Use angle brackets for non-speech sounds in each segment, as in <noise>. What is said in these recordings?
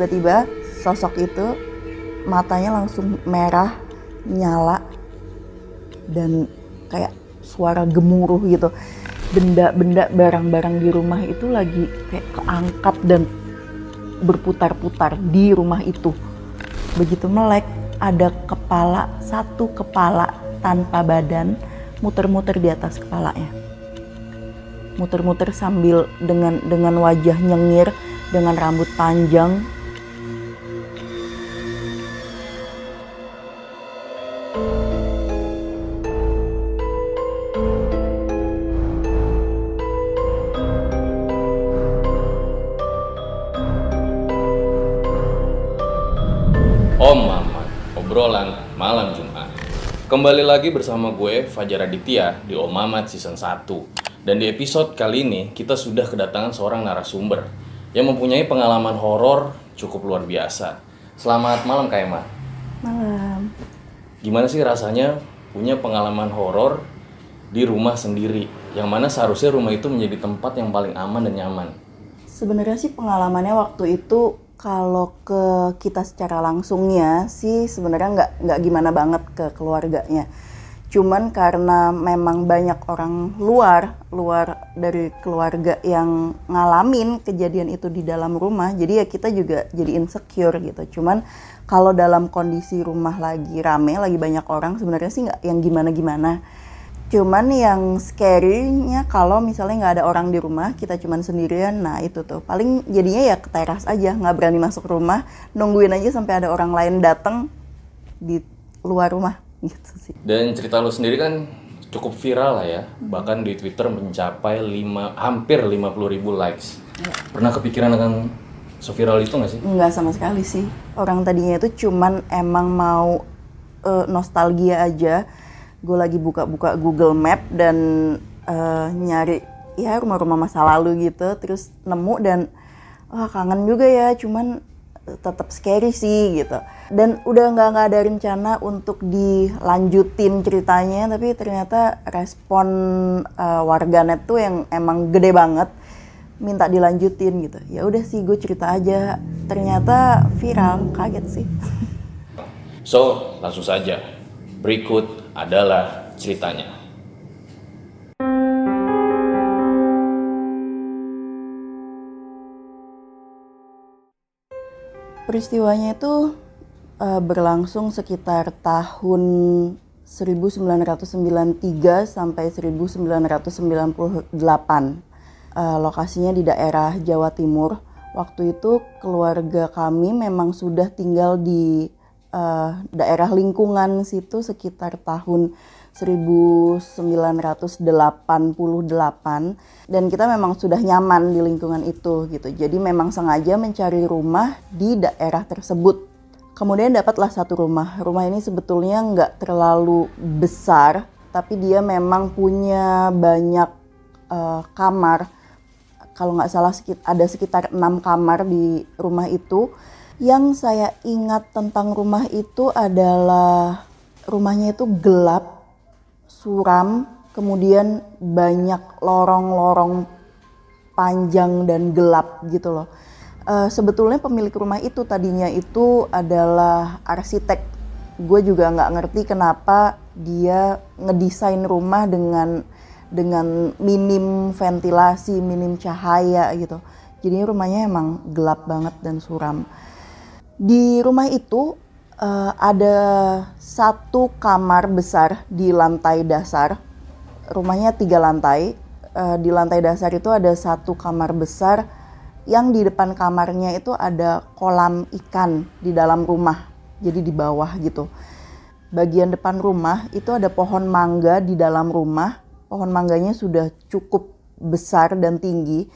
Tiba-tiba sosok itu matanya langsung merah nyala dan kayak suara gemuruh gitu. Benda-benda barang-barang di rumah itu lagi kayak keangkat dan berputar-putar di rumah itu. Begitu melek ada kepala satu kepala tanpa badan muter-muter di atas kepalanya. Muter-muter sambil dengan dengan wajah nyengir dengan rambut panjang Kembali lagi bersama gue Fajar Aditya di Om Mamat season 1. Dan di episode kali ini kita sudah kedatangan seorang narasumber yang mempunyai pengalaman horor cukup luar biasa. Selamat malam Kak Emma. malam Gimana sih rasanya punya pengalaman horor di rumah sendiri? Yang mana seharusnya rumah itu menjadi tempat yang paling aman dan nyaman. Sebenarnya sih pengalamannya waktu itu kalau ke kita secara langsungnya sih sebenarnya nggak nggak gimana banget ke keluarganya. Cuman karena memang banyak orang luar luar dari keluarga yang ngalamin kejadian itu di dalam rumah, jadi ya kita juga jadi insecure gitu. Cuman kalau dalam kondisi rumah lagi rame, lagi banyak orang, sebenarnya sih nggak yang gimana-gimana. Cuman yang scary-nya kalau misalnya nggak ada orang di rumah, kita cuman sendirian, nah itu tuh paling jadinya ya ke teras aja, nggak berani masuk rumah, nungguin aja sampai ada orang lain datang di luar rumah gitu sih. Dan cerita lu sendiri kan cukup viral lah ya. Bahkan di Twitter mencapai lima, hampir 50 ribu likes. Pernah kepikiran akan seviral itu nggak sih? Nggak sama sekali sih. Orang tadinya itu cuman emang mau eh, nostalgia aja. Gue lagi buka-buka Google Map dan eh, nyari ya rumah-rumah masa lalu gitu. Terus nemu dan wah kangen juga ya. Cuman tetap scary sih gitu. Dan udah nggak nggak ada rencana untuk dilanjutin ceritanya. Tapi ternyata respon eh, warganet tuh yang emang gede banget minta dilanjutin gitu ya udah sih gue cerita aja ternyata viral kaget sih So, langsung saja. Berikut adalah ceritanya. peristiwanya itu eh, berlangsung sekitar tahun 1993 sampai 1998 Eh, lokasinya di daerah Jawa Timur waktu itu keluarga kami memang sudah tinggal di eh, daerah lingkungan situ sekitar tahun 1988 dan kita memang sudah nyaman di lingkungan itu gitu. Jadi memang sengaja mencari rumah di daerah tersebut. Kemudian dapatlah satu rumah. Rumah ini sebetulnya nggak terlalu besar, tapi dia memang punya banyak eh, kamar. Kalau nggak salah ada sekitar enam kamar di rumah itu. Yang saya ingat tentang rumah itu adalah rumahnya itu gelap, suram, kemudian banyak lorong-lorong panjang dan gelap gitu loh. Eh, sebetulnya pemilik rumah itu tadinya itu adalah arsitek. Gue juga nggak ngerti kenapa dia ngedesain rumah dengan dengan minim ventilasi, minim cahaya gitu. Jadi rumahnya emang gelap banget dan suram. Di rumah itu uh, ada satu kamar besar di lantai dasar. Rumahnya tiga lantai. Uh, di lantai dasar itu ada satu kamar besar yang di depan kamarnya itu ada kolam ikan di dalam rumah. Jadi di bawah gitu. Bagian depan rumah itu ada pohon mangga di dalam rumah. Pohon mangganya sudah cukup besar dan tinggi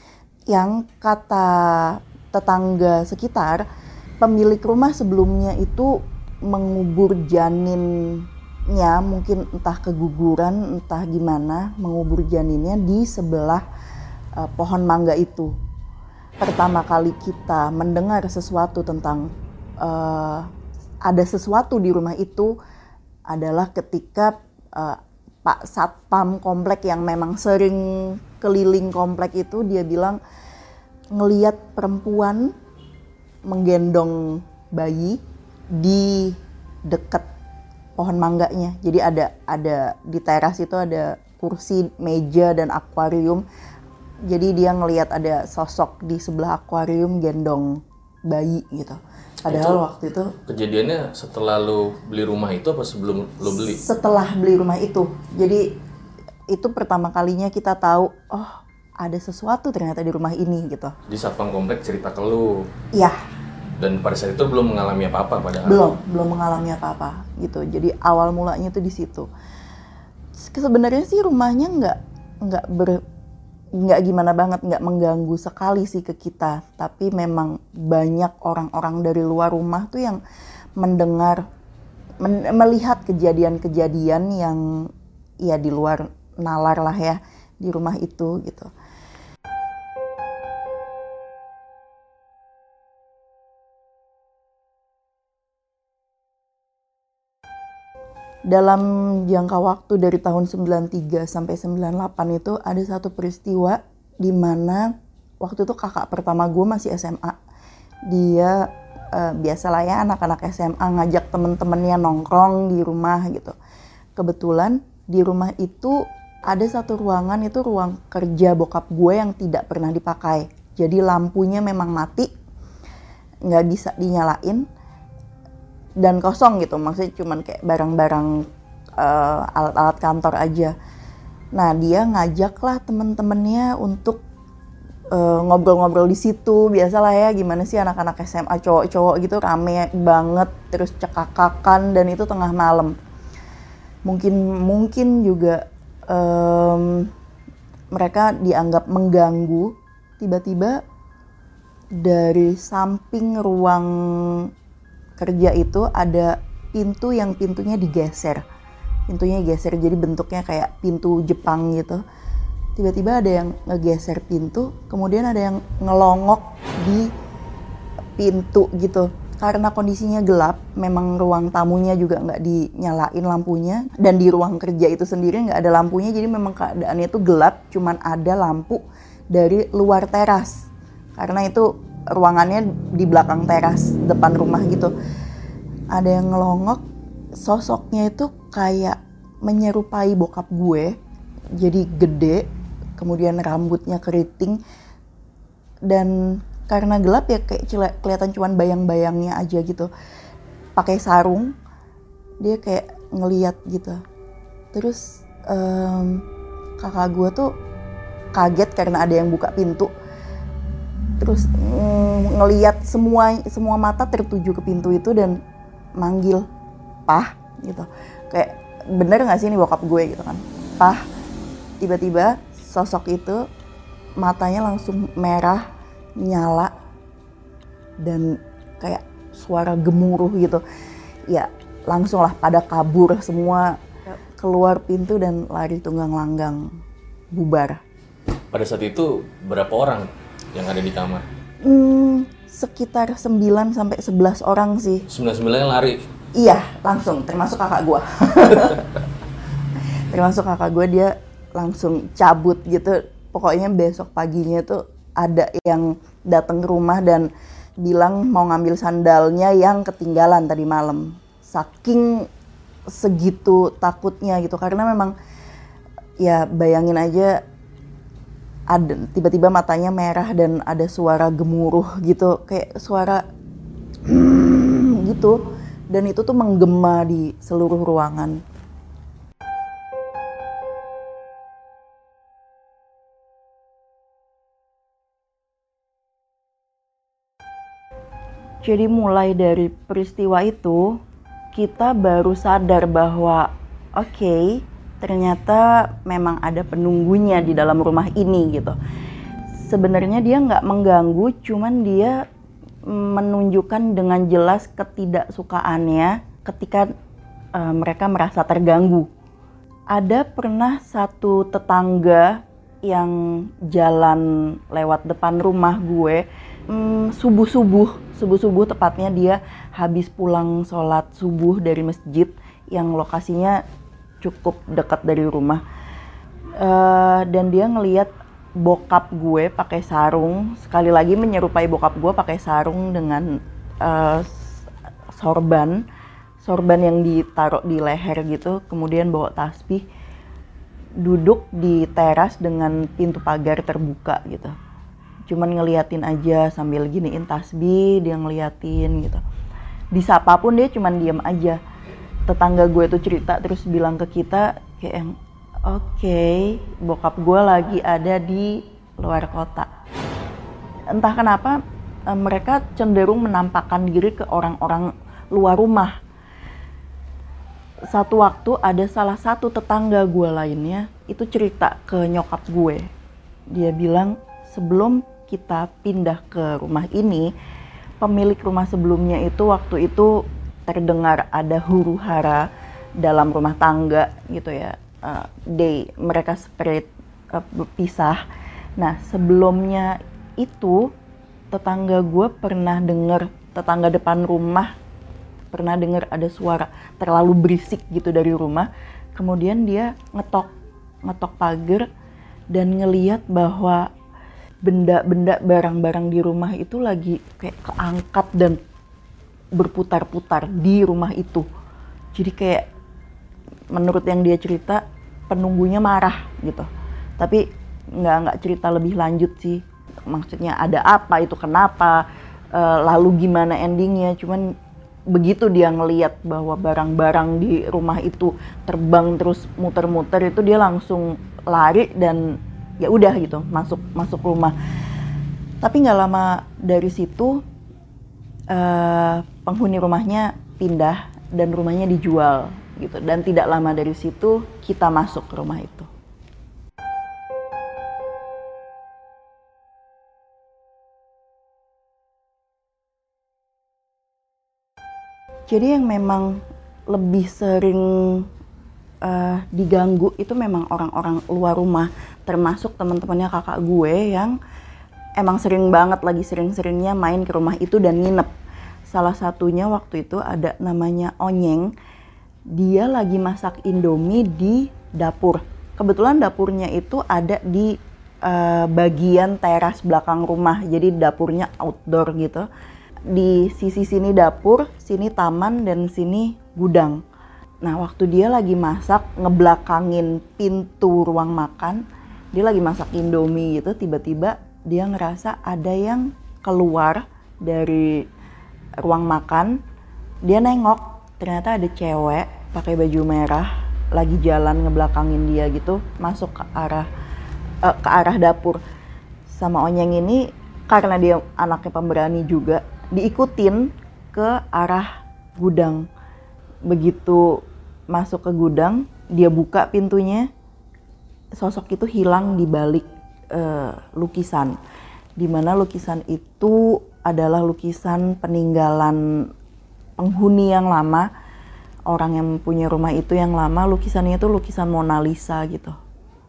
yang kata tetangga sekitar pemilik rumah sebelumnya itu mengubur janinnya mungkin entah keguguran entah gimana mengubur janinnya di sebelah uh, pohon mangga itu. Pertama kali kita mendengar sesuatu tentang uh, ada sesuatu di rumah itu adalah ketika uh, Pak Satpam komplek yang memang sering keliling komplek itu dia bilang ngeliat perempuan menggendong bayi di dekat pohon mangganya. Jadi ada ada di teras itu ada kursi, meja dan akuarium. Jadi dia ngelihat ada sosok di sebelah akuarium gendong bayi gitu. Padahal itu, waktu itu kejadiannya setelah lo beli rumah itu apa sebelum lo beli? Setelah beli rumah itu. Jadi itu pertama kalinya kita tahu oh ada sesuatu ternyata di rumah ini gitu. Di satpam komplek cerita ke lu. Iya. Dan pada saat itu belum mengalami apa-apa pada Belum, belum mengalami apa-apa gitu. Jadi awal mulanya itu di situ. Sebenarnya sih rumahnya nggak nggak ber nggak gimana banget nggak mengganggu sekali sih ke kita tapi memang banyak orang-orang dari luar rumah tuh yang mendengar men melihat kejadian-kejadian yang ya di luar nalar lah ya di rumah itu gitu. Dalam jangka waktu dari tahun 93 sampai 98 itu ada satu peristiwa di mana waktu itu kakak pertama gue masih SMA. Dia uh, biasalah ya anak-anak SMA ngajak temen-temennya nongkrong di rumah gitu. Kebetulan di rumah itu ada satu ruangan itu ruang kerja bokap gue yang tidak pernah dipakai. Jadi lampunya memang mati, nggak bisa dinyalain dan kosong gitu. Maksudnya cuman kayak barang-barang uh, alat-alat kantor aja. Nah dia ngajak lah temen-temennya untuk eh, ngobrol-ngobrol di situ biasalah ya gimana sih anak-anak SMA cowok-cowok gitu rame banget terus cekakakan dan itu tengah malam mungkin mungkin juga um, mereka dianggap mengganggu tiba-tiba dari samping ruang kerja itu ada pintu yang pintunya digeser. Pintunya geser jadi bentuknya kayak pintu Jepang gitu. Tiba-tiba ada yang ngegeser pintu kemudian ada yang ngelongok di pintu gitu. Karena kondisinya gelap, memang ruang tamunya juga nggak dinyalain lampunya. Dan di ruang kerja itu sendiri nggak ada lampunya, jadi memang keadaannya itu gelap, cuman ada lampu dari luar teras. Karena itu ruangannya di belakang teras depan rumah gitu. Ada yang ngelongok, sosoknya itu kayak menyerupai bokap gue, jadi gede, kemudian rambutnya keriting dan karena gelap ya kayak kelihatan cuman bayang-bayangnya aja gitu. Pakai sarung dia kayak ngeliat gitu. Terus um, kakak gue tuh kaget karena ada yang buka pintu terus mm, ngeliat semua semua mata tertuju ke pintu itu dan manggil pah gitu. Kayak bener nggak sih ini bokap gue? gitu kan. Pah tiba-tiba sosok itu matanya langsung merah nyala dan kayak suara gemuruh gitu. Ya langsung lah pada kabur semua keluar pintu dan lari tunggang langgang bubar. Pada saat itu berapa orang yang ada di kamar? Hmm, sekitar 9 sampai 11 orang sih. 9 yang lari? Iya langsung. Termasuk kakak gua. <laughs> Termasuk kakak gua dia langsung cabut gitu. Pokoknya besok paginya tuh ada yang datang ke rumah dan bilang mau ngambil sandalnya yang ketinggalan tadi malam. Saking segitu takutnya gitu. Karena memang ya bayangin aja ada tiba-tiba matanya merah dan ada suara gemuruh gitu kayak suara <clears throat> gitu. Dan itu tuh menggema di seluruh ruangan. Jadi mulai dari peristiwa itu kita baru sadar bahwa oke okay, ternyata memang ada penunggunya di dalam rumah ini gitu. Sebenarnya dia nggak mengganggu, cuman dia menunjukkan dengan jelas ketidaksukaannya ketika uh, mereka merasa terganggu. Ada pernah satu tetangga yang jalan lewat depan rumah gue hmm, subuh-subuh subuh-subuh tepatnya dia habis pulang sholat subuh dari masjid yang lokasinya cukup dekat dari rumah. Uh, dan dia ngeliat bokap gue pakai sarung. Sekali lagi menyerupai bokap gue pakai sarung dengan uh, sorban. Sorban yang ditaruh di leher gitu kemudian bawa tasbih. Duduk di teras dengan pintu pagar terbuka gitu. Cuman ngeliatin aja sambil giniin tasbih dia ngeliatin gitu. Disapa pun dia cuman diem aja tetangga gue tuh cerita terus bilang ke kita kayak oke okay, bokap gue lagi ada di luar kota. Entah kenapa eh, mereka cenderung menampakkan diri ke orang-orang luar rumah. Satu waktu ada salah satu tetangga gue lainnya itu cerita ke nyokap gue. Dia bilang sebelum kita pindah ke rumah ini, pemilik rumah sebelumnya itu waktu itu terdengar ada huru hara dalam rumah tangga gitu ya. Uh, day mereka separate uh, pisah. Nah sebelumnya itu tetangga gue pernah dengar tetangga depan rumah pernah dengar ada suara terlalu berisik gitu dari rumah. Kemudian dia ngetok ngetok pagar dan ngeliat bahwa benda-benda barang-barang di rumah itu lagi kayak keangkat dan berputar-putar di rumah itu. Jadi kayak menurut yang dia cerita penunggunya marah gitu. Tapi nggak nggak cerita lebih lanjut sih. Maksudnya ada apa itu kenapa e, lalu gimana endingnya. Cuman begitu dia ngeliat bahwa barang-barang di rumah itu terbang terus muter-muter itu dia langsung lari dan ya udah gitu masuk masuk rumah tapi nggak lama dari situ uh, penghuni rumahnya pindah dan rumahnya dijual gitu. Dan tidak lama dari situ kita masuk ke rumah itu. Jadi yang memang lebih sering uh, diganggu itu memang orang-orang luar rumah termasuk teman-temannya kakak gue yang emang sering banget lagi sering-seringnya main ke rumah itu dan nginep. Salah satunya waktu itu ada namanya Onyeng. Dia lagi masak Indomie di dapur. Kebetulan dapurnya itu ada di uh, bagian teras belakang rumah. Jadi dapurnya outdoor gitu. Di sisi sini dapur, sini taman dan sini gudang. Nah, waktu dia lagi masak ngebelakangin pintu ruang makan, dia lagi masak indomie gitu tiba-tiba dia ngerasa ada yang keluar dari ruang makan dia nengok ternyata ada cewek pakai baju merah lagi jalan ngebelakangin dia gitu masuk ke arah uh, ke arah dapur. Sama onyeng ini karena dia anaknya pemberani juga diikutin ke arah gudang. Begitu masuk ke gudang dia buka pintunya sosok itu hilang di balik uh, lukisan di mana lukisan itu adalah lukisan peninggalan penghuni yang lama orang yang punya rumah itu yang lama lukisannya itu lukisan Mona Lisa gitu.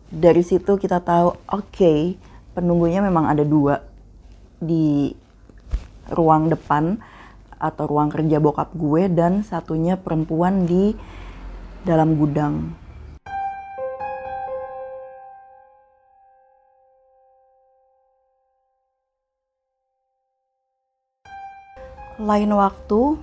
Dari situ kita tahu oke okay, penunggunya memang ada dua di ruang depan atau ruang kerja bokap gue dan satunya perempuan di dalam gudang lain waktu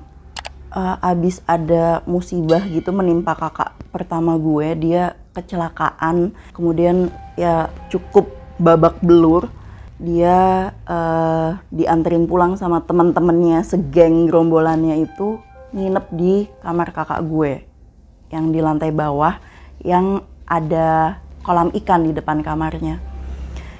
uh, abis ada musibah gitu menimpa kakak pertama gue dia kecelakaan kemudian ya cukup babak belur dia uh, dianterin pulang sama teman-temannya segeng gerombolannya itu nginep di kamar kakak gue yang di lantai bawah yang ada kolam ikan di depan kamarnya.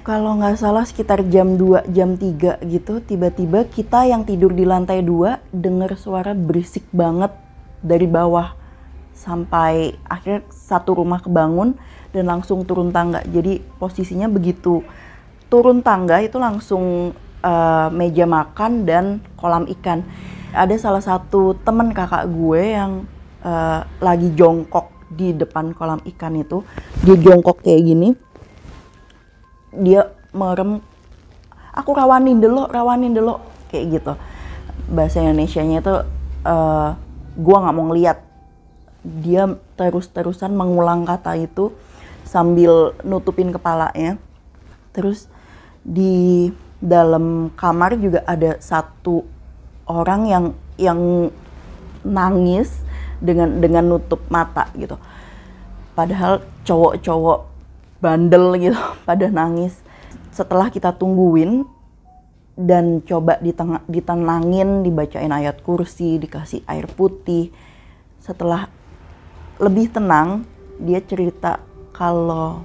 Kalau nggak salah sekitar jam 2, jam 3 gitu, tiba-tiba kita yang tidur di lantai 2 dengar suara berisik banget dari bawah. Sampai akhirnya satu rumah kebangun dan langsung turun tangga. Jadi posisinya begitu turun tangga itu langsung uh, meja makan dan kolam ikan. Ada salah satu temen kakak gue yang uh, lagi jongkok di depan kolam ikan itu. Dia jongkok kayak gini dia merem aku rawanin dulu rawanin dulu kayak gitu. Bahasa Indonesia-nya itu uh, gua nggak mau ngeliat. Dia terus-terusan mengulang kata itu sambil nutupin kepalanya. Terus di dalam kamar juga ada satu orang yang yang nangis dengan dengan nutup mata gitu. Padahal cowok-cowok bandel gitu <laughs> pada nangis. Setelah kita tungguin dan coba ditenangin dibacain ayat kursi dikasih air putih setelah lebih tenang dia cerita kalau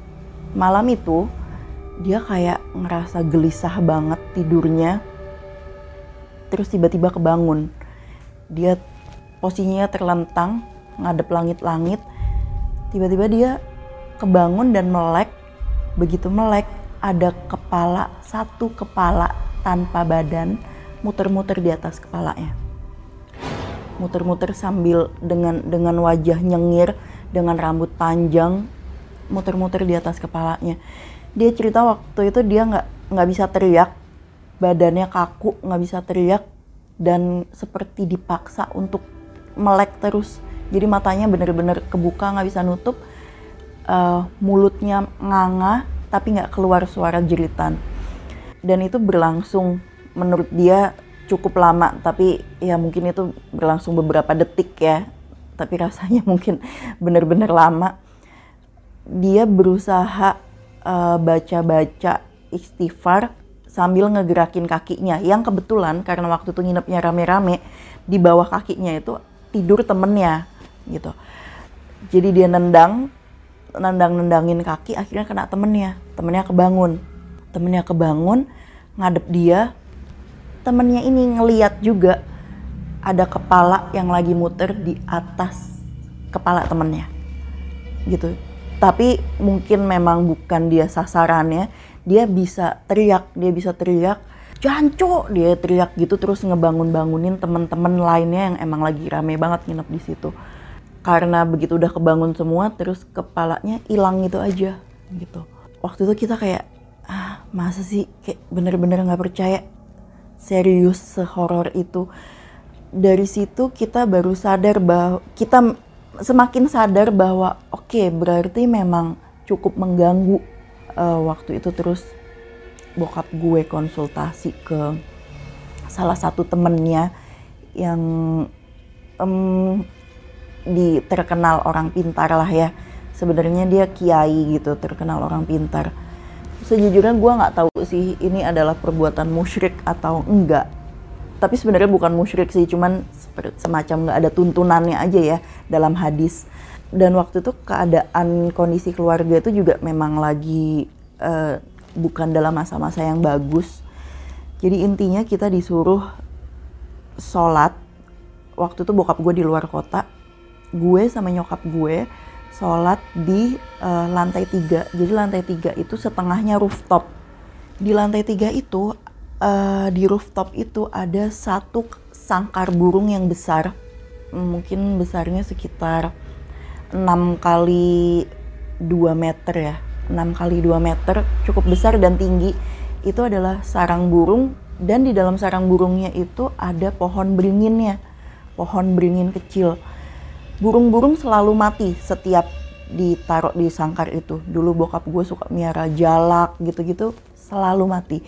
malam itu dia kayak ngerasa gelisah banget tidurnya terus tiba-tiba kebangun. Dia posisinya terlentang ngadep langit-langit. Tiba-tiba dia kebangun dan melek. Begitu melek, ada kepala, satu kepala tanpa badan muter-muter di atas kepalanya. Muter-muter sambil dengan dengan wajah nyengir, dengan rambut panjang, muter-muter di atas kepalanya. Dia cerita waktu itu dia nggak nggak bisa teriak, badannya kaku, nggak bisa teriak, dan seperti dipaksa untuk melek terus. Jadi matanya bener-bener kebuka nggak bisa nutup, uh, mulutnya nganga tapi nggak keluar suara jeritan. Dan itu berlangsung menurut dia cukup lama tapi ya mungkin itu berlangsung beberapa detik ya. Tapi rasanya <laughs> mungkin benar-benar lama. Dia berusaha uh, baca-baca istighfar sambil ngegerakin kakinya. Yang kebetulan karena waktu itu nginepnya rame-rame di bawah kakinya itu tidur temennya gitu. Jadi dia nendang nendang-nendangin kaki akhirnya kena temennya. Temennya kebangun. Temennya kebangun ngadep dia. Temennya ini ngeliat juga ada kepala yang lagi muter di atas kepala temennya. Gitu. Tapi mungkin memang bukan dia sasarannya. Dia bisa teriak dia bisa teriak. Janco dia teriak gitu terus ngebangun-bangunin temen-temen lainnya yang emang lagi rame banget nginep di situ karena begitu udah kebangun semua terus kepalanya hilang gitu aja gitu. Waktu itu kita kayak ah masa sih? Kayak bener-bener nggak -bener percaya. Serius sehoror itu. Dari situ kita baru sadar bahwa kita semakin sadar bahwa oke okay, berarti memang cukup mengganggu uh, waktu itu. Terus bokap gue konsultasi ke salah satu temennya yang um, di terkenal orang pintar lah ya. Sebenarnya dia kiai gitu terkenal orang pintar. Sejujurnya gue nggak tahu sih ini adalah perbuatan musyrik atau enggak. Tapi sebenarnya bukan musyrik sih cuman semacam nggak ada tuntunannya aja ya dalam hadis. Dan waktu itu keadaan kondisi keluarga itu juga memang lagi uh, bukan dalam masa-masa yang bagus. Jadi intinya kita disuruh sholat. Waktu itu bokap gue di luar kota gue sama nyokap gue sholat di uh, lantai tiga. Jadi lantai tiga itu setengahnya rooftop. Di lantai tiga itu uh, di rooftop itu ada satu sangkar burung yang besar, mungkin besarnya sekitar 6 kali 2 meter ya, 6 kali 2 meter, cukup besar dan tinggi. Itu adalah sarang burung dan di dalam sarang burungnya itu ada pohon beringinnya, pohon beringin kecil burung-burung selalu mati setiap ditaruh di sangkar itu. Dulu bokap gue suka miara jalak gitu-gitu, selalu mati.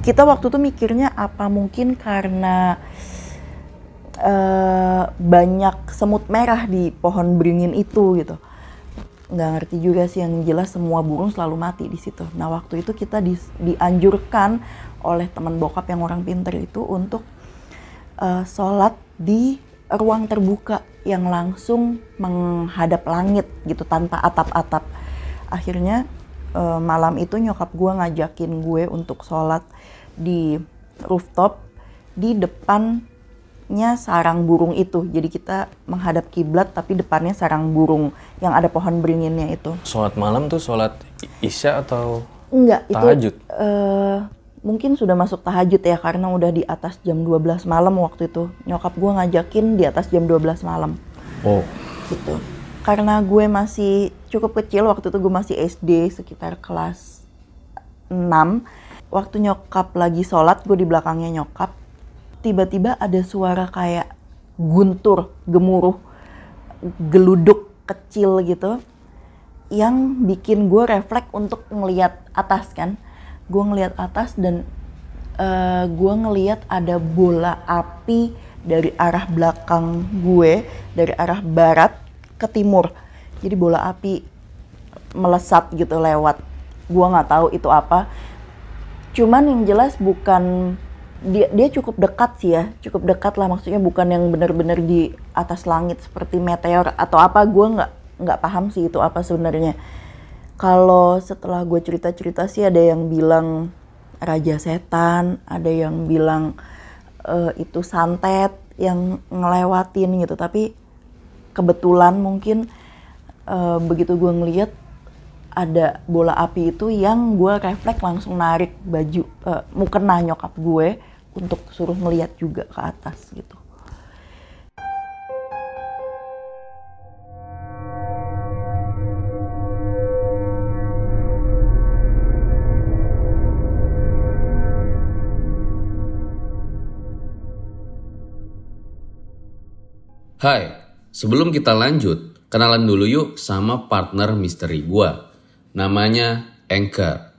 Kita waktu itu mikirnya apa mungkin karena uh, banyak semut merah di pohon beringin itu gitu. nggak ngerti juga sih yang jelas semua burung selalu mati di situ. Nah waktu itu kita di, dianjurkan oleh teman bokap yang orang pinter itu untuk uh, sholat di ruang terbuka yang langsung menghadap langit gitu tanpa atap-atap. Akhirnya uh, malam itu nyokap gue ngajakin gue untuk sholat di rooftop di depan nya sarang burung itu. Jadi kita menghadap kiblat tapi depannya sarang burung yang ada pohon beringinnya itu. Sholat malam tuh sholat isya atau Enggak, tahajud? itu uh, mungkin sudah masuk tahajud ya karena udah di atas jam 12 malam waktu itu. Nyokap gue ngajakin di atas jam 12 malam. Oh. Gitu. Karena gue masih cukup kecil waktu itu gue masih SD sekitar kelas 6. Waktu nyokap lagi sholat gue di belakangnya nyokap tiba-tiba ada suara kayak guntur, gemuruh, geluduk kecil gitu yang bikin gue refleks untuk ngeliat atas kan gue ngeliat atas dan uh, gue ngeliat ada bola api dari arah belakang gue dari arah barat ke timur. Jadi bola api melesat gitu lewat. Gue nggak tahu itu apa. Cuman yang jelas bukan dia dia cukup dekat sih ya. Cukup dekat lah maksudnya bukan yang benar-benar di atas langit seperti meteor atau apa. Gue nggak nggak paham sih itu apa sebenarnya kalau setelah gue cerita-cerita sih ada yang bilang raja setan ada yang bilang uh, itu santet yang ngelewatin gitu tapi kebetulan mungkin uh, begitu gue ngeliat ada bola api itu yang gue refleks langsung narik baju uh, mukena nyokap gue untuk suruh ngeliat juga ke atas gitu. Hai, sebelum kita lanjut, kenalan dulu yuk sama partner misteri gua. Namanya Anchor.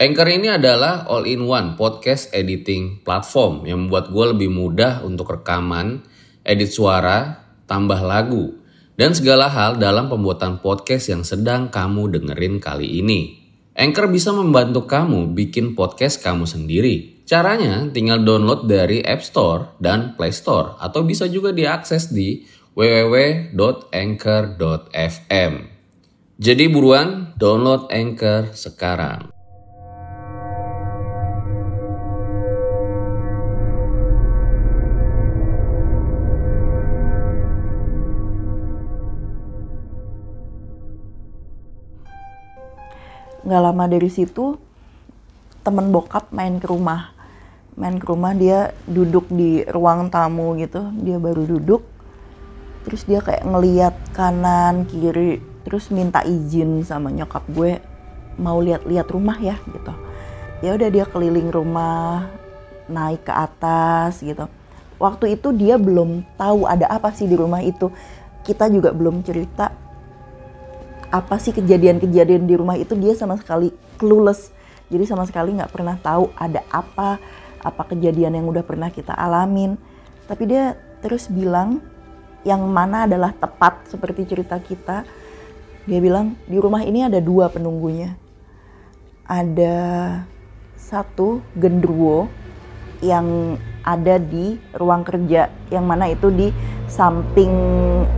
Anchor ini adalah all-in-one podcast editing platform yang membuat gue lebih mudah untuk rekaman, edit suara, tambah lagu, dan segala hal dalam pembuatan podcast yang sedang kamu dengerin kali ini. Anchor bisa membantu kamu bikin podcast kamu sendiri. Caranya tinggal download dari App Store dan Play Store atau bisa juga diakses di www.anchor.fm. Jadi buruan download Anchor sekarang. nggak lama dari situ temen bokap main ke rumah main ke rumah dia duduk di ruang tamu gitu. Dia baru duduk terus dia kayak ngeliat kanan kiri terus minta izin sama nyokap gue mau lihat-lihat rumah ya gitu. Ya udah dia keliling rumah naik ke atas gitu. Waktu itu dia belum tahu ada apa sih di rumah itu. Kita juga belum cerita apa sih kejadian-kejadian di rumah itu. Dia sama sekali clueless. Jadi sama sekali nggak pernah tahu ada apa apa kejadian yang udah pernah kita alamin. Tapi dia terus bilang yang mana adalah tepat seperti cerita kita. Dia bilang di rumah ini ada dua penunggunya. Ada satu gendruwo yang ada di ruang kerja yang mana itu di samping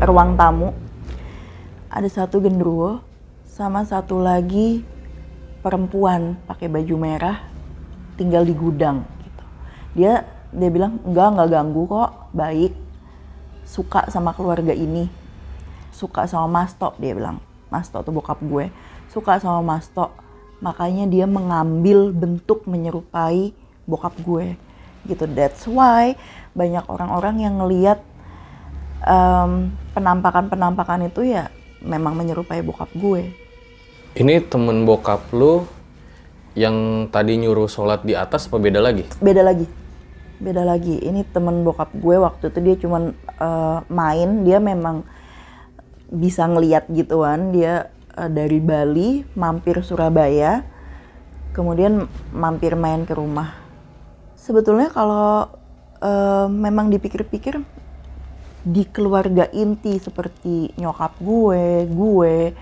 ruang tamu. Ada satu gendruwo sama satu lagi perempuan pakai baju merah tinggal di gudang. Dia dia bilang enggak enggak ganggu kok, baik. Suka sama keluarga ini. Suka sama Mas Tok dia bilang. Mas Tok tuh bokap gue. Suka sama Mas Tok. Makanya dia mengambil bentuk menyerupai bokap gue. Gitu. That's why banyak orang-orang yang ngeliat um, penampakan-penampakan itu ya memang menyerupai bokap gue. Ini temen bokap lu yang tadi nyuruh sholat di atas apa beda lagi? Beda lagi. Beda lagi. Ini temen bokap gue waktu itu dia cuman uh, main, dia memang bisa ngeliat gituan. Dia uh, dari Bali mampir Surabaya, kemudian mampir main ke rumah. Sebetulnya kalau uh, memang dipikir-pikir di keluarga inti seperti nyokap gue, gue,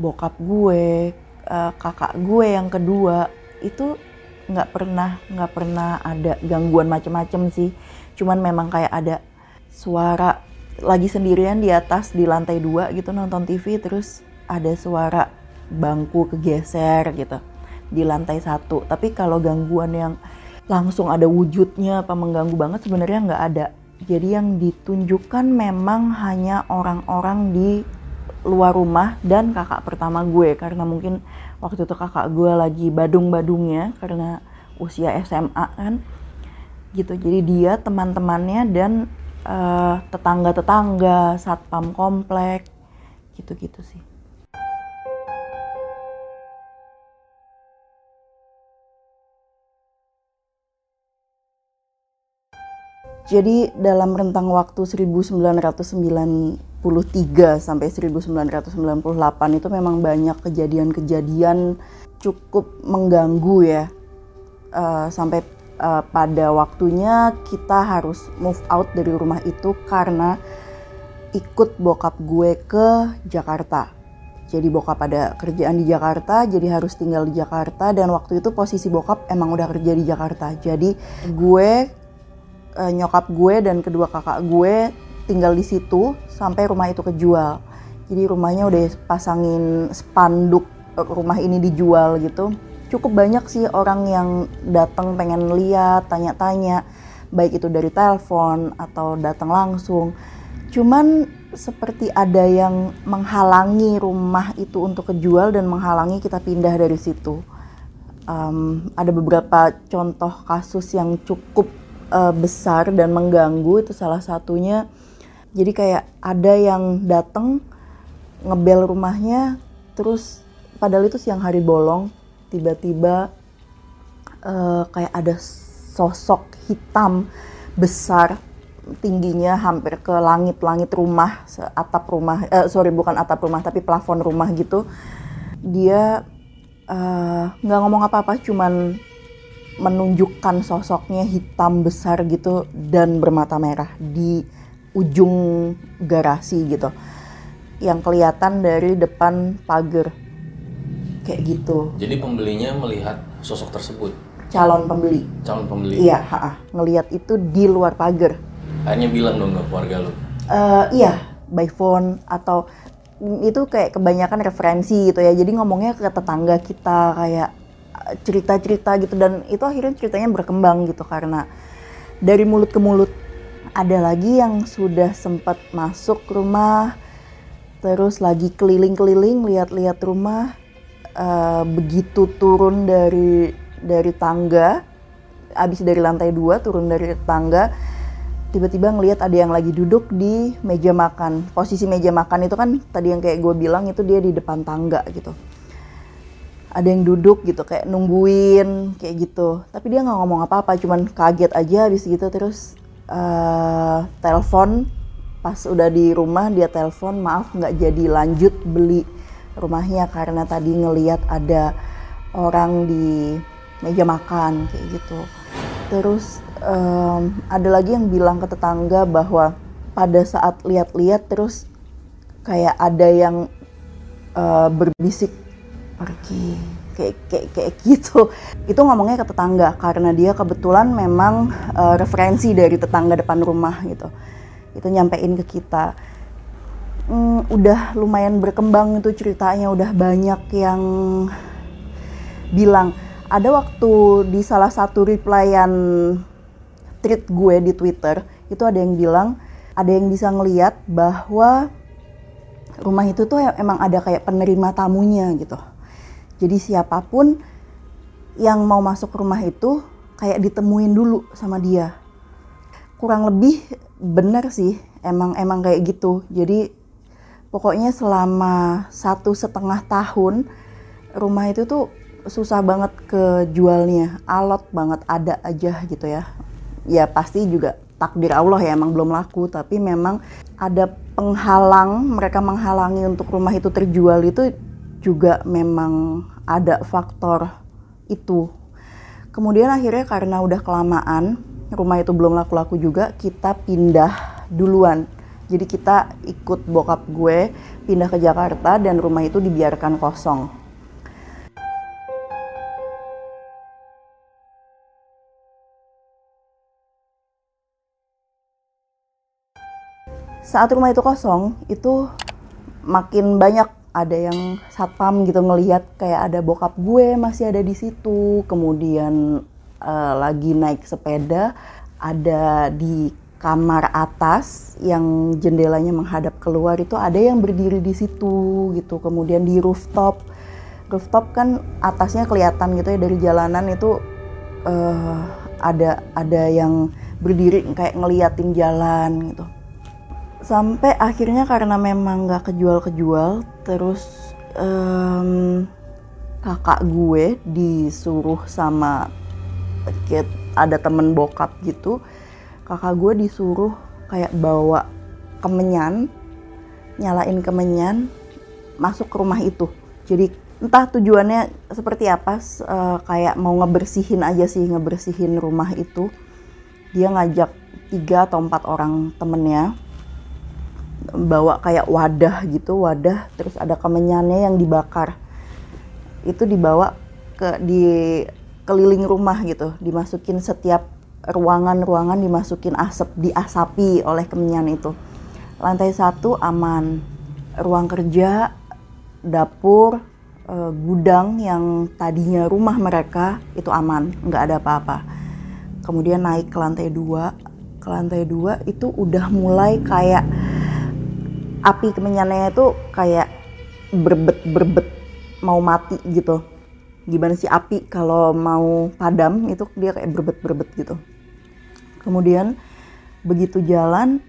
bokap gue uh, kakak gue yang kedua itu nggak pernah nggak pernah ada gangguan macem-macem sih. Cuman memang kayak ada suara lagi sendirian di atas di lantai dua gitu nonton TV terus ada suara bangku kegeser gitu di lantai satu. Tapi kalau gangguan yang langsung ada wujudnya apa mengganggu banget sebenarnya nggak ada. Jadi yang ditunjukkan memang hanya orang-orang di luar rumah dan kakak pertama gue karena mungkin waktu itu kakak gue lagi badung-badungnya karena usia SMA kan gitu. Jadi dia teman-temannya dan uh, tetangga-tetangga satpam komplek gitu-gitu sih. Jadi dalam rentang waktu 1993 sampai 1998 itu memang banyak kejadian-kejadian cukup mengganggu ya. Uh, sampai uh, pada waktunya kita harus move out dari rumah itu karena ikut bokap gue ke Jakarta. Jadi bokap ada kerjaan di Jakarta, jadi harus tinggal di Jakarta dan waktu itu posisi bokap emang udah kerja di Jakarta. Jadi gue uh, nyokap gue dan kedua kakak gue tinggal di situ sampai rumah itu kejual. Jadi rumahnya udah pasangin spanduk eh, rumah ini dijual gitu. Cukup banyak sih orang yang datang pengen lihat, tanya-tanya, baik itu dari telepon atau datang langsung. Cuman seperti ada yang menghalangi rumah itu untuk kejual dan menghalangi kita pindah dari situ. Um, ada beberapa contoh kasus yang cukup uh, besar dan mengganggu itu salah satunya jadi kayak ada yang datang ngebel rumahnya terus padahal itu siang hari bolong tiba-tiba uh, kayak ada sosok hitam besar tingginya hampir ke langit-langit rumah atap rumah uh, sorry bukan atap rumah tapi plafon rumah gitu. Dia nggak uh, ngomong apa-apa cuman menunjukkan sosoknya hitam besar gitu dan bermata merah di ujung garasi gitu yang kelihatan dari depan pagar kayak gitu. Jadi pembelinya melihat sosok tersebut. Calon pembeli. Calon pembeli. Iya, ha ngelihat itu di luar pagar. Akhirnya bilang dong ke keluarga lu. Uh, iya, by phone atau itu kayak kebanyakan referensi gitu ya. Jadi ngomongnya ke tetangga kita kayak cerita-cerita gitu dan itu akhirnya ceritanya berkembang gitu karena dari mulut ke mulut ada lagi yang sudah sempat masuk rumah terus lagi keliling-keliling lihat-lihat rumah uh, begitu turun dari dari tangga abis dari lantai dua turun dari tangga tiba-tiba ngelihat ada yang lagi duduk di meja makan. Posisi meja makan itu kan tadi yang kayak gue bilang itu dia di depan tangga gitu. Ada yang duduk gitu kayak nungguin kayak gitu. Tapi dia nggak ngomong apa-apa cuman kaget aja habis gitu terus uh, telepon pas udah di rumah dia telepon maaf nggak jadi lanjut beli rumahnya karena tadi ngeliat ada orang di meja makan kayak gitu. Terus um, ada lagi yang bilang ke tetangga bahwa pada saat lihat-lihat terus kayak ada yang uh, berbisik pergi kayak kayak kayak gitu. Itu ngomongnya ke tetangga karena dia kebetulan memang uh, referensi dari tetangga depan rumah gitu. Itu nyampein ke kita. Hmm, udah lumayan berkembang itu ceritanya udah banyak yang bilang. Ada waktu di salah satu replyan tweet gue di Twitter itu ada yang bilang ada yang bisa ngeliat bahwa rumah itu tuh emang ada kayak penerima tamunya gitu jadi siapa pun yang mau masuk rumah itu kayak ditemuin dulu sama dia. Kurang lebih benar sih, emang emang kayak gitu. Jadi pokoknya selama satu setengah tahun rumah itu tuh susah banget kejualnya, alot banget ada aja gitu ya. Ya pasti juga takdir Allah ya emang belum laku, tapi memang ada penghalang, mereka menghalangi untuk rumah itu terjual itu juga memang ada faktor itu. Kemudian akhirnya karena udah kelamaan, rumah itu belum laku-laku juga, kita pindah duluan Jadi kita ikut bokap gue pindah ke Jakarta dan rumah itu dibiarkan kosong. Saat rumah itu kosong, itu makin banyak ada yang satpam gitu ngelihat kayak ada bokap gue masih ada di situ. Kemudian uh, lagi naik sepeda ada di kamar atas yang jendelanya menghadap keluar itu ada yang berdiri di situ gitu. Kemudian di rooftop, rooftop kan atasnya kelihatan gitu ya dari jalanan itu uh, ada ada yang berdiri kayak ngeliatin jalan gitu sampai akhirnya karena memang nggak kejual-kejual terus um, kakak gue disuruh sama ada temen bokap gitu kakak gue disuruh kayak bawa kemenyan nyalain kemenyan masuk ke rumah itu. Jadi entah tujuannya seperti apa uh, kayak mau ngebersihin aja sih ngebersihin rumah itu. Dia ngajak tiga atau empat orang temennya bawa kayak wadah gitu wadah terus ada kemenyannya yang dibakar. Itu dibawa ke di keliling rumah gitu. Dimasukin setiap ruangan-ruangan dimasukin asap diasapi oleh kemenyan itu. Lantai satu aman. Ruang kerja dapur e, gudang yang tadinya rumah mereka itu aman. Nggak ada apa-apa. Kemudian naik ke lantai dua. Ke lantai dua itu udah mulai kayak api kemenyannya itu kayak berbet berbet mau mati gitu. Gimana sih api kalau mau padam itu dia kayak berbet berbet gitu. Kemudian begitu jalan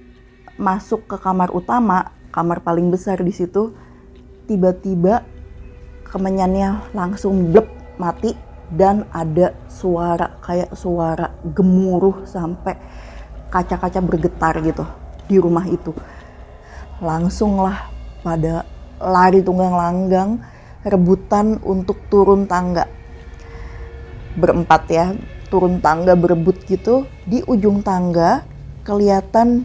masuk ke kamar utama kamar paling besar di situ tiba-tiba kemenyannya langsung blep mati dan ada suara kayak suara gemuruh sampai kaca-kaca bergetar gitu di rumah itu langsunglah pada lari tunggang langgang rebutan untuk turun tangga. Berempat ya turun tangga berebut gitu. Di ujung tangga kelihatan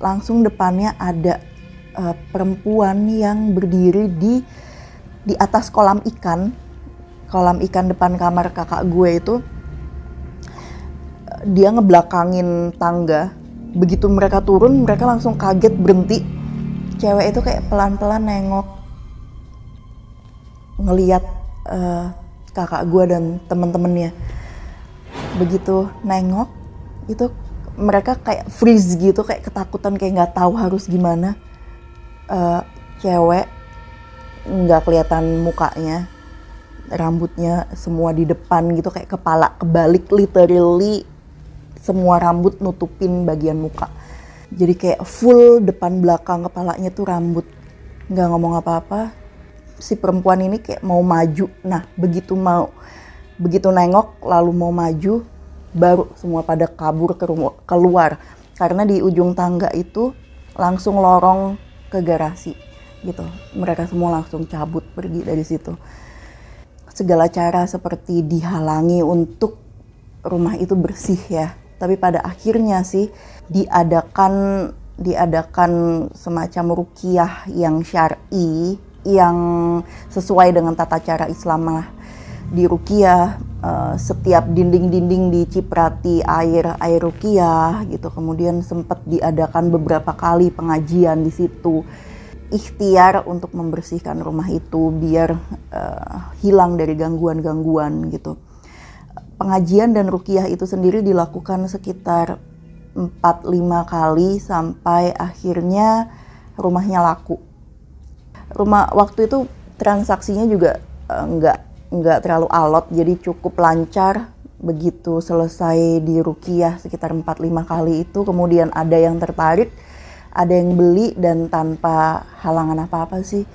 langsung depannya ada uh, perempuan yang berdiri di di atas kolam ikan kolam ikan depan kamar kakak gue itu. Dia ngebelakangin tangga. Begitu mereka turun mereka langsung kaget berhenti cewek itu kayak pelan-pelan nengok ngeliat uh, kakak gue dan temen-temennya. Begitu nengok itu mereka kayak freeze gitu kayak ketakutan kayak nggak tahu harus gimana. Uh, cewek nggak kelihatan mukanya rambutnya semua di depan gitu kayak kepala kebalik literally semua rambut nutupin bagian muka jadi kayak full depan belakang kepalanya tuh rambut. Nggak ngomong apa-apa. Si perempuan ini kayak mau maju. Nah begitu mau begitu nengok lalu mau maju baru semua pada kabur ke rumah, keluar. Karena di ujung tangga itu langsung lorong ke garasi gitu. Mereka semua langsung cabut pergi dari situ. Segala cara seperti dihalangi untuk rumah itu bersih ya. Tapi pada akhirnya sih diadakan diadakan semacam rukiah yang syar'i yang sesuai dengan tata cara Islam lah. Di rukiah uh, setiap dinding-dinding diciprati air air rukiah gitu. Kemudian sempat diadakan beberapa kali pengajian di situ. Ikhtiar untuk membersihkan rumah itu biar uh, hilang dari gangguan-gangguan gitu. Pengajian dan rukiah itu sendiri dilakukan sekitar 4-5 kali sampai akhirnya rumahnya laku. Rumah waktu itu transaksinya juga eh, enggak terlalu alot jadi cukup lancar begitu selesai di rukiah sekitar 4-5 kali itu kemudian ada yang tertarik ada yang beli dan tanpa halangan apa-apa sih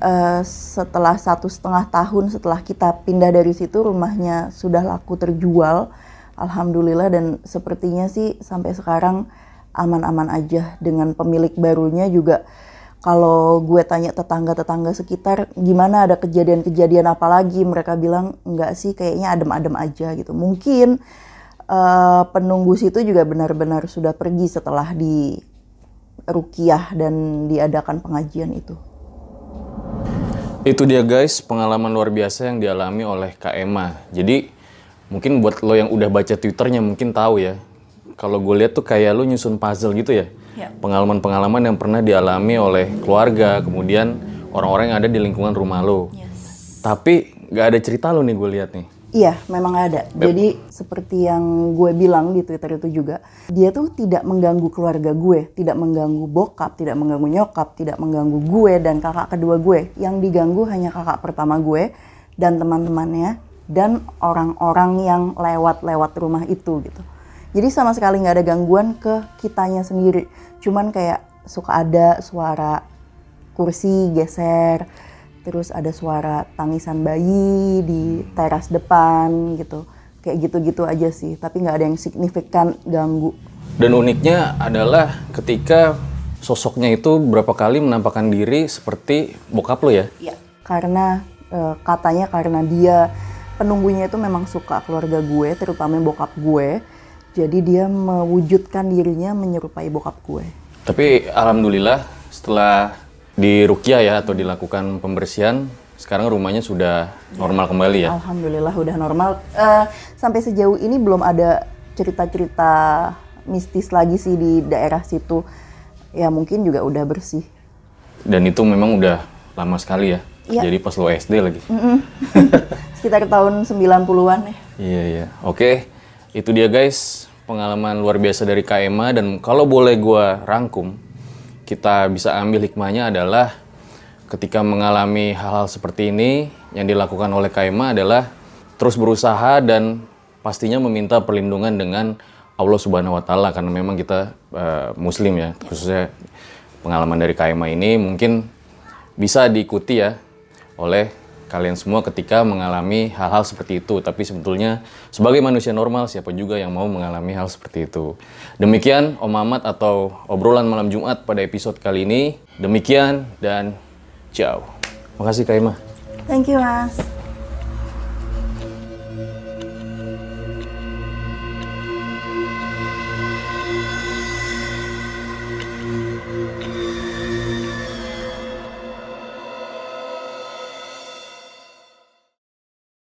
uh, setelah satu setengah tahun setelah kita pindah dari situ rumahnya sudah laku terjual alhamdulillah dan sepertinya sih sampai sekarang aman-aman aja dengan pemilik barunya juga kalau gue tanya tetangga-tetangga sekitar gimana ada kejadian-kejadian apa lagi mereka bilang enggak sih kayaknya adem-adem aja gitu mungkin uh, penunggu situ juga benar-benar sudah pergi setelah di rukiah dan diadakan pengajian itu. Itu dia guys, pengalaman luar biasa yang dialami oleh Kak Emma. Jadi mungkin buat lo yang udah baca Twitternya mungkin tahu ya. Kalau gue lihat tuh kayak lo nyusun puzzle gitu ya. Ya. Pengalaman-pengalaman yang pernah dialami oleh keluarga, kemudian orang-orang yang ada di lingkungan rumah lo. Tapi nggak ada cerita lo nih gue lihat nih. Iya, memang ada. Jadi seperti yang gue bilang di Twitter itu juga, dia tuh tidak mengganggu keluarga gue, tidak mengganggu bokap, tidak mengganggu nyokap, tidak mengganggu gue dan kakak kedua gue. Yang diganggu hanya kakak pertama gue dan teman-temannya dan orang-orang yang lewat-lewat rumah itu gitu. Jadi sama sekali nggak ada gangguan ke kitanya sendiri. Cuman kayak suka ada suara kursi geser, terus ada suara tangisan bayi di teras depan gitu kayak gitu-gitu aja sih tapi nggak ada yang signifikan ganggu Dan uniknya adalah ketika sosoknya itu berapa kali menampakkan diri seperti bokap lo ya. Iya. karena eh, katanya karena dia penunggunya itu memang suka keluarga gue terutama bokap gue jadi dia mewujudkan dirinya menyerupai bokap gue Tapi alhamdulillah setelah di Rukia ya atau dilakukan pembersihan, sekarang rumahnya sudah normal kembali ya. Alhamdulillah udah normal. Eh, sampai sejauh ini belum ada cerita-cerita mistis lagi sih di daerah situ. Ya mungkin juga udah bersih. Dan itu memang udah lama sekali ya. Iya. Jadi pas lo SD lagi. <laughs> Sekitar tahun 90-an ya. Iya iya. Oke, itu dia guys pengalaman luar biasa dari Emma dan kalau boleh gua rangkum, kita bisa ambil hikmahnya adalah ketika mengalami hal-hal seperti ini yang dilakukan oleh Emma adalah terus berusaha dan pastinya meminta perlindungan dengan Allah Subhanahu wa taala karena memang kita eh, muslim ya, khususnya pengalaman dari Emma ini mungkin bisa diikuti ya oleh kalian semua ketika mengalami hal-hal seperti itu. Tapi sebetulnya sebagai manusia normal siapa juga yang mau mengalami hal seperti itu. Demikian Om Mamat atau obrolan malam Jumat pada episode kali ini. Demikian dan ciao. Makasih Kak Emma. Thank you mas.